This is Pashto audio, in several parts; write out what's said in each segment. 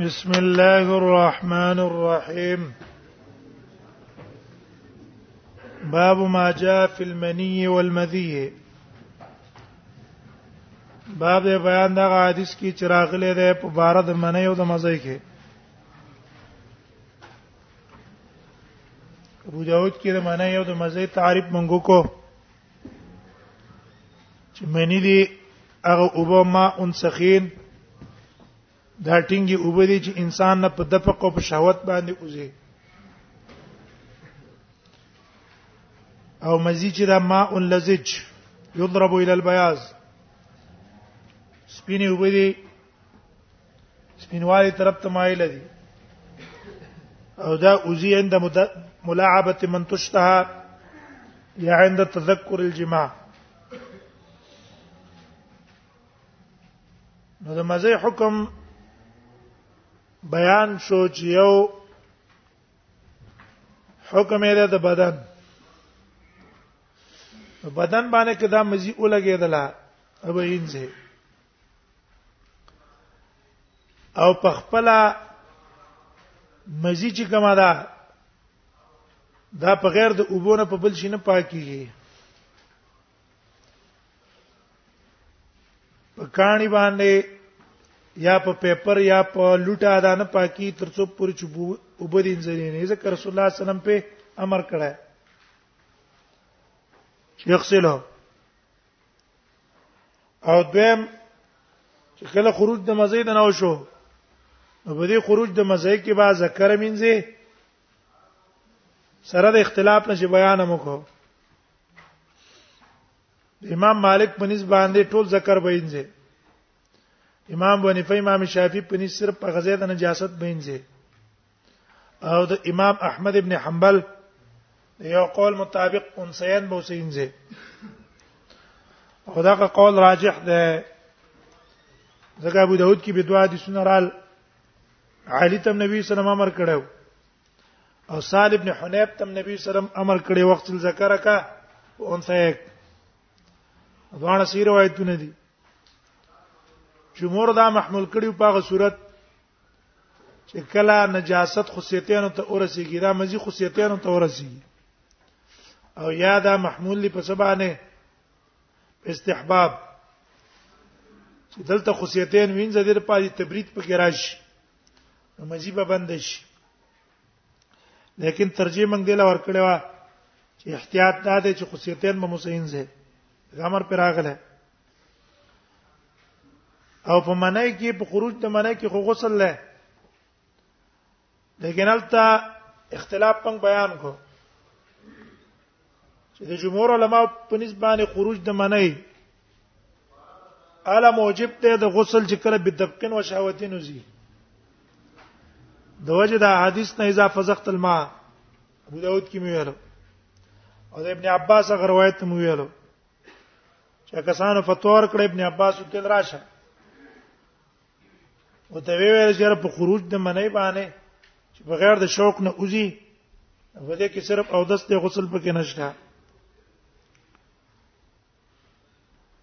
بسم الله الرحمن الرحيم باب ما جاء في المني والمذي باب دې بیان د حدیث کې چراغله ده په بار د منی او د مزه کې ابو داود کې د منی او د مزه تعریف منغو کو چې منی دي هغه اوبه ما ان سخین دا ټینګي اوبه دي چې انسان نه په دفق او په شهوت باندې اوځي او مزي چې دا ما ان لزج یضرب الى البياض سپینه اوبه دي سپینوالی طرف ته مایل دي او دا اوزی عند ملاعبه من تشتها یا عند تذکر الجماع نو د مزه حکم بیان شو چې یو حکم یې د بدن بدن باندې کدا مزي ولګېدله ابه انځه او په خپل مزي چې کومه ده دا په غیر د اوبونه په بل شي نه پاکيږي په کانی باندې یا په پیپر یا په لوټه دا نه پاکي ترڅو پوری چوبو وبدین ځنی نه ذکر رسول الله صلی الله علیه وسلم په امر کړه یغسله او دویم چې کله خروج د مزید نه وشو نو په دې خروج د مزید کې با ذکر مینځي سره د اختلاف نشي بیان مو کو امام مالک په نسبت باندې ټول ذکر بینځي امام بنفی امام شافعی په نسبت صرف په غزې د نجاست بینځي او د امام احمد ابن حنبل یو قول مطابق انسیان به وسینځي او دا قول راجح ده ځکه ابو داود کې به دوا دي سنرال علی تم نبی صلی الله علیه وسلم امر کړو او صالح ابن حنیب تم نبی صلی الله علیه وسلم امر کړی وخت ذکر کا انسیک دوه سیر روایتونه دي جمهور دا محمول کړي په هغه صورت چې کله نجاست خصيتانو ته ورسیږي دا مزي خصيتانو ته ورسیږي او یا دا محمول لپاره سبانه استحباب چې دلته خصيتين وینځ د پاره تبرید په کې راشي نو مزي به بند شي لیکن ترجمه موږ دلا ور کړو چې احتیاط دا دی چې خصيتين به مسین زه غمر پر راغله او په منای کې په خروج د منای کې خو غسل لای لیکن البته اختلاف پنګ بیان کو چې د جمهور علما په نسبانه خروج د منای الا موجب ته د غسل چې کله بدبقن او شهوتین وزي د وجه د حدیث نه اضافه زخت الماء ابو داود کې مې ویل او د ابن عباس غ روایت مې ویل چې کسانو فتوا ورکړه ابن عباس ته راشه او ته ویل چې په خروج د منې باندې چې بغیر د شوق نه اوزي په دې کې صرف او دست غسل پکې نشته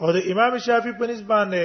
او د امام شافعي په نسبت باندې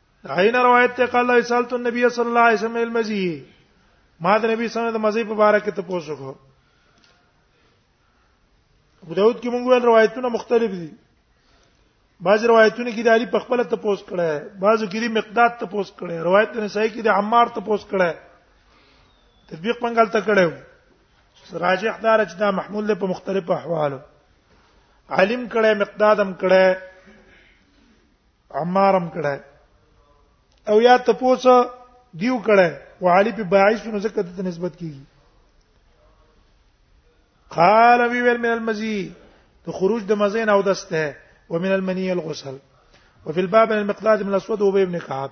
عین روایت ته قال الله سالت النبي صلی الله علیه وسلم المزی ما د نبی صلی الله علیه وسلم د مزی په باره کې ته پوښتنه ابو داود کې موږ ول روایتونه مختلف دي بعض روایتونه کې د علی په خپل ته پوس کړه بعضو کې د مقداد ته پوس کړه روایت نسائی کې د عمار ته پوس کړه تطبیق پنګل ته کړه راجح دار چې دا محمول له په مختلفو احوالو عالم کړه مقدادم کړه عمارم کړه او یا ته پوسه دیو کړه وعلی په باعث نو زکه ته نسبت کیږي قال وی ویل من المزي د خروج د مزین او دسته ومن المنی الغسل وفي الباب من المقداد من الاسود وبي ابن كعب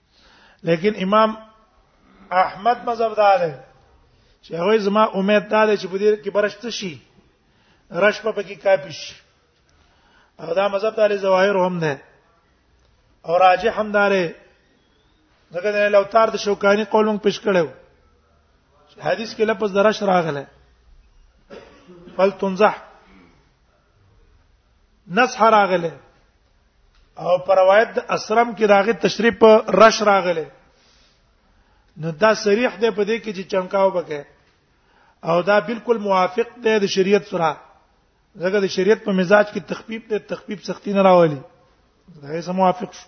لیکن امام احمد مذهب دار دی چې هغه زما امید دا دی چې په دې کې برشت شي رش په کې کاپی شي او دا مذهب تعالی ظواهر هم ده او راجح هم داره دغه نه لوتار د شوکانی قولون پیش کړو حدیث کې لفظ درش راغله فل تنزح نصح راغله او پر روایت د اسرم کې داغه تشریح په رش راغله نو دا صریح دی په دې کې چې چمکاو بکې او دا بالکل موافق دی د شریعت سره ځکه د شریعت په مزاج کې تخفیف دی تخفیف سختی نه راولي دا یې سم موافق شو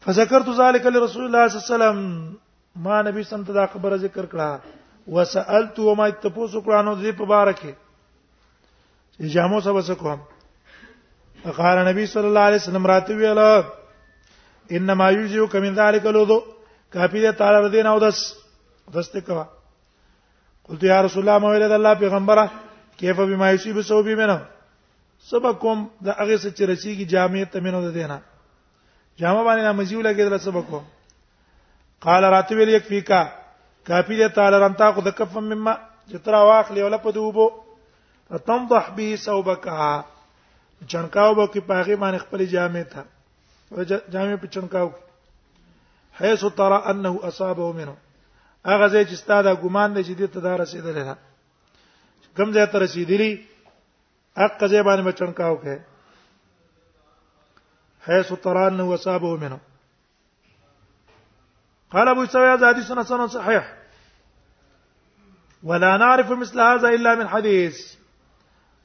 فذكرت ذلك لرسول الله صلى الله عليه وسلم ما نبی صلی الله علیه وسلم دا خبره ذکر کړه وسالت وما تپوس کړه نو دې په بار کې جامو سبا سکو فقال نبی صلی الله علیه وسلم راته ویل انما یجزئک من ذلک الوضو کافی دې تعالی دې نه ودس دسته کوا قلت یا رسول الله مولا الله پیغمبره کیف بما یصيب صوبی منه سبکم د هغه څه چې رسیږي جامع ته منو ده دینه جامع باندې نه مزیو لګیدل سبکو قال راتب یک فیکا کافی ده تعالی ران تا خو د کف مما چې تر واخلې ولا په دوبو فتنضح به ثوبک چنکاو به کې پاغي باندې خپل جامع ته جامع په چنکاو حيث ترى انه اصابه منه هغه ځای چې ستاده ګمان دی چې دې ته دا رسیدلې ده کم ځای ته رسیدلی اق ځای باندې بچنکاو کې حيث تران نو وصابه منه قال ابو سويا هذا حديث حسن صحيح ولا نعرف مثل هذا الا من حديث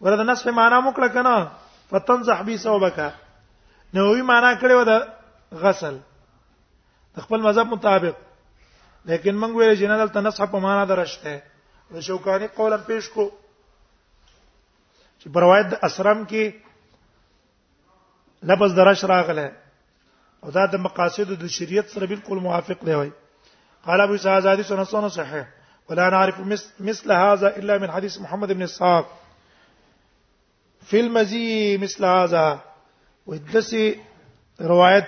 ورته نسخ معنا مکړه کنه فتنزح بي ثوبك نووي معنا کړي و د غسل د خپل مذهب مطابق لیکن موږ ویل جنرال تنسح په معنا درشته د شوکانی قولا پیش کو چې په روایت د اسرم کې لفظ درش راغله او دا د مقاصد د شریعت سره بالکل موافق دی وای قال ابو سعد حدیث حسن صحیح ولا نعرف مثل هذا الا من حديث محمد بن اسحاق في المزي مثل هذا ودسي روایت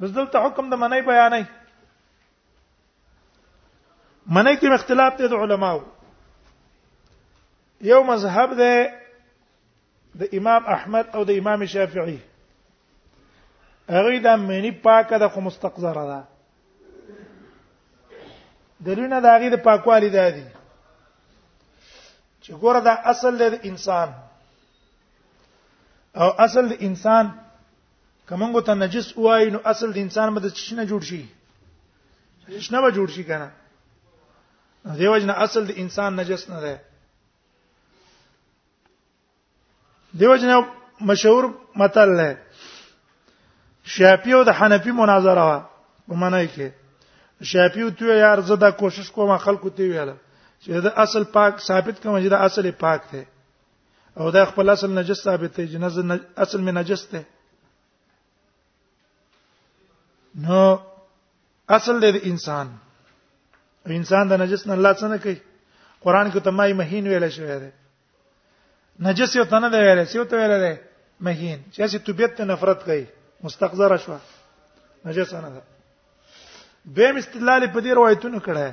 بس دلته حکم د منی بیانای منی کې اختلاف دی د علماو یو مذهب دی د امام احمد او د امام شافعي هغه د معنی پاکه د خو مستقذره ده دلیلونه د هغه د پاکوالي ده دي چې ګوره دا اصل د انسان او اصل د انسان کومنګو ته نجس وای نو اصل د انسان مده چې نه جوړ شي رښنا به جوړ شي کنه دیو جن اصل د انسان نجس نه ده دیو جن مشهور متل ده شافعي او د حنفي مناظره وا په معنی کې شافعي تو یار زه دا کوشش کوم خلکو ته ویاله چې دا اصل پاک ثابت کوم چې دا اصل پاک دی او دا خپل اصل نجس ثابت دی چې نزل اصل می نجس دی نو اصل دی انسان انسان د نجس نه الله څنګه کوي قران کې تمای مهین ویل شوی دی نجس یو تنه دی ویل شوی ته ویل دی مهین چې اسی طبيعت ته نفرت کوي مستقذر شو نجس نه ده دویم استدلال په دې روایتونو کړه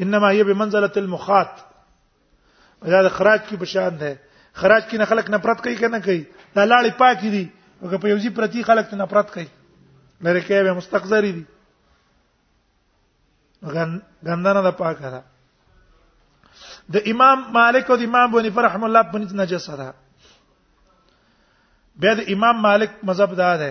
انما هي بمنزله المخاط دا خراج کی بشان ده خراج کی نه خلق نفرت کوي کنه کوي دا لاړې پاکي دي او په یوځي پرتی خلق ته نفرت کوي لره کې به مستقذری دي غندنه د پاکه ده د امام مالک او د امام بونی فرحم الله په نس نجس ده بیا د امام مالک مذهب دا ده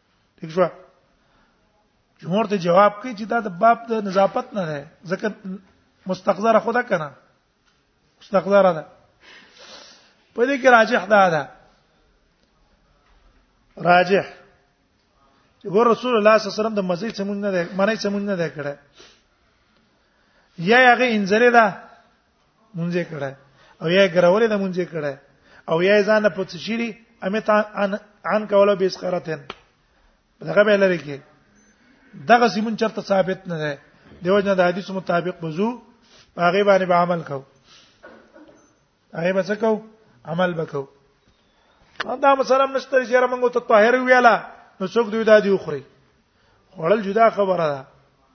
ٹھیک شو جمهور ته جواب کوي چې دا د باب د نظافت نه ده ځکه مستقذره خدا کنه مستقذره ده په دې کې راجح ده ده راجح چې ګور رسول الله صلی الله علیه وسلم د مزید سمون نه ده منی سمون نه ده کړه یا هغه انځره ده مونږ یې کړه او یا ګرولې د مونږ یې کړه او یا ځان په څه شي امیت ان ان کوله به اسقرتن دغه به لري کې دغه سیمون چرته ثابت نه ده دیو جن د حدیث مطابق بزو هغه باندې به عمل کو هغه به څه کو عمل وکاو دا مسله هم نشته چې موږ ته طاهر ویاله نو څوک دوی دا دی وخوري خوړل جدا خبره ده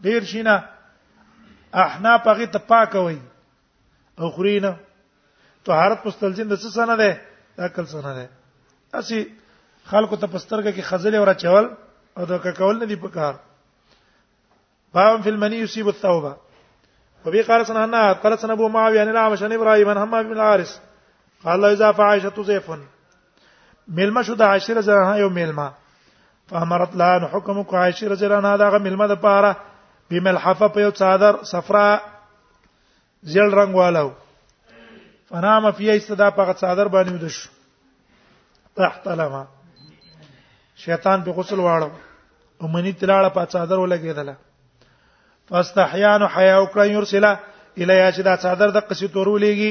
ډیر شینه احنا پغه ته پاکوي او خورینه طهارت مستلزم د څه سره ده دا کل سره ده اسی خلکو ته پسترګه کې خزلې ورا چول او دا کول نه دی پکار باب فی المنی یصيب الثوبه وبي قال سنه انا قال سنه ابو معاويه ان العمش بن ابراهيم ان همام بن الحارث قال اذا فعائشه زيف ملما شو د عائشه رضی الله عنها یو ملما فامرت لها ان حکم کو عائشه رضی الله عنها دغه ملما د پاره بملحفه په یو صادر صفرا زیل رنگ والو فنام فی استدا په صادر باندې ودش تحت لما شیطان په غسل واړو ومنی تلاړه په صادر ولګیدله فاستحیان حیا وکړه یرسلا الیا چې دا صادر د قصې تورولېږي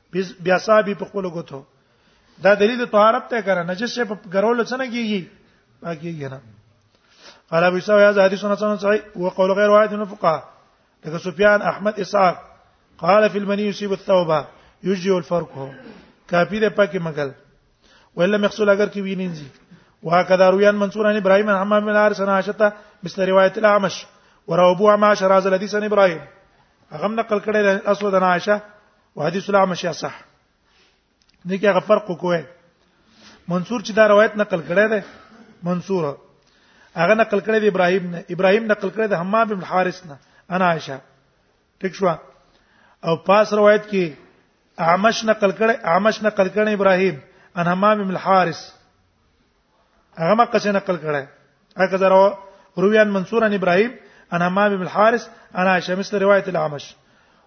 بیا صاحب په خپل غوتو دا دلیل طهارت ته کړه نجس په ګرول څنګه کیږي پاکیږي نه قال ابو سعيد هذا حديث حسن صحيح وقول غير واحد من الفقهاء لك سفيان احمد اسحاق قال في المني يصيب الثوبه يجي الفرق هو کافی ده پاکي مګل ولا مخصول اگر کی وینینځي وهكذا روي عن منصور عن ابراهيم عن حمام بن حارث عن عائشه مثل روايه الاعمش وروى ابو عماش راز الحديث عن ابراهيم هغه نقل کړی اسود عن عائشه وحدیث العام شي صح نه کې هغه فرق کوی منصور چې دا روایت نقل کړی دی منصور هغه نقل کړی دی ابراهیم نه ابراهیم نقل کړی دی حمام بن حارث نه انا عائشه ٹھیک شو او پاس روایت کې اعمش نقل کړی اعمش نقل کړی ابراهیم ان حمام بن حارث هغه مکه څخه نقل کړه هغه درو رويان منصور عن ابراهيم عن همام بن الحارث عن عائشه مثل روايه الاعمش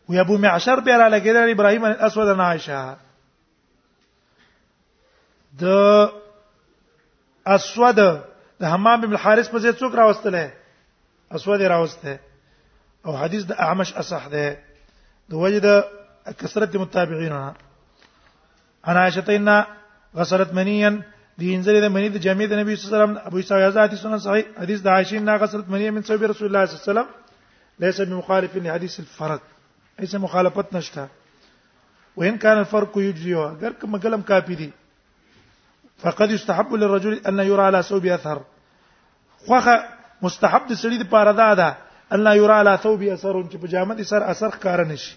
ويا ابو معشر بيرا لګیدل ابراهيم عن الاسود عن عائشه د اسود د همام بن الحارث په ځای څوک راوستل اسود راوسته او حدیث د اعمش اصح ده د وجد کثرت متابعینه انا عائشتینا غسلت منیا دی انزل د منی د جامع د نبی صلی الله علیه وسلم ابو سعید ذاتی سنن صحیح حدیث د عائشه نا غسلت منی من صحابه رسول الله صلی الله علیه وسلم ليس بمخالف لحديث الفرد هیڅ مخالفت نشته وان كان الفرق يجزيه اگر کوم کلم کافی دي فقد يستحب للرجل ان يرى على ثوب اثر خوخه مستحب د سړي لپاره دا ده ان يرى على ثوب اثر چې په جامه دي سر اثر ښکار نشي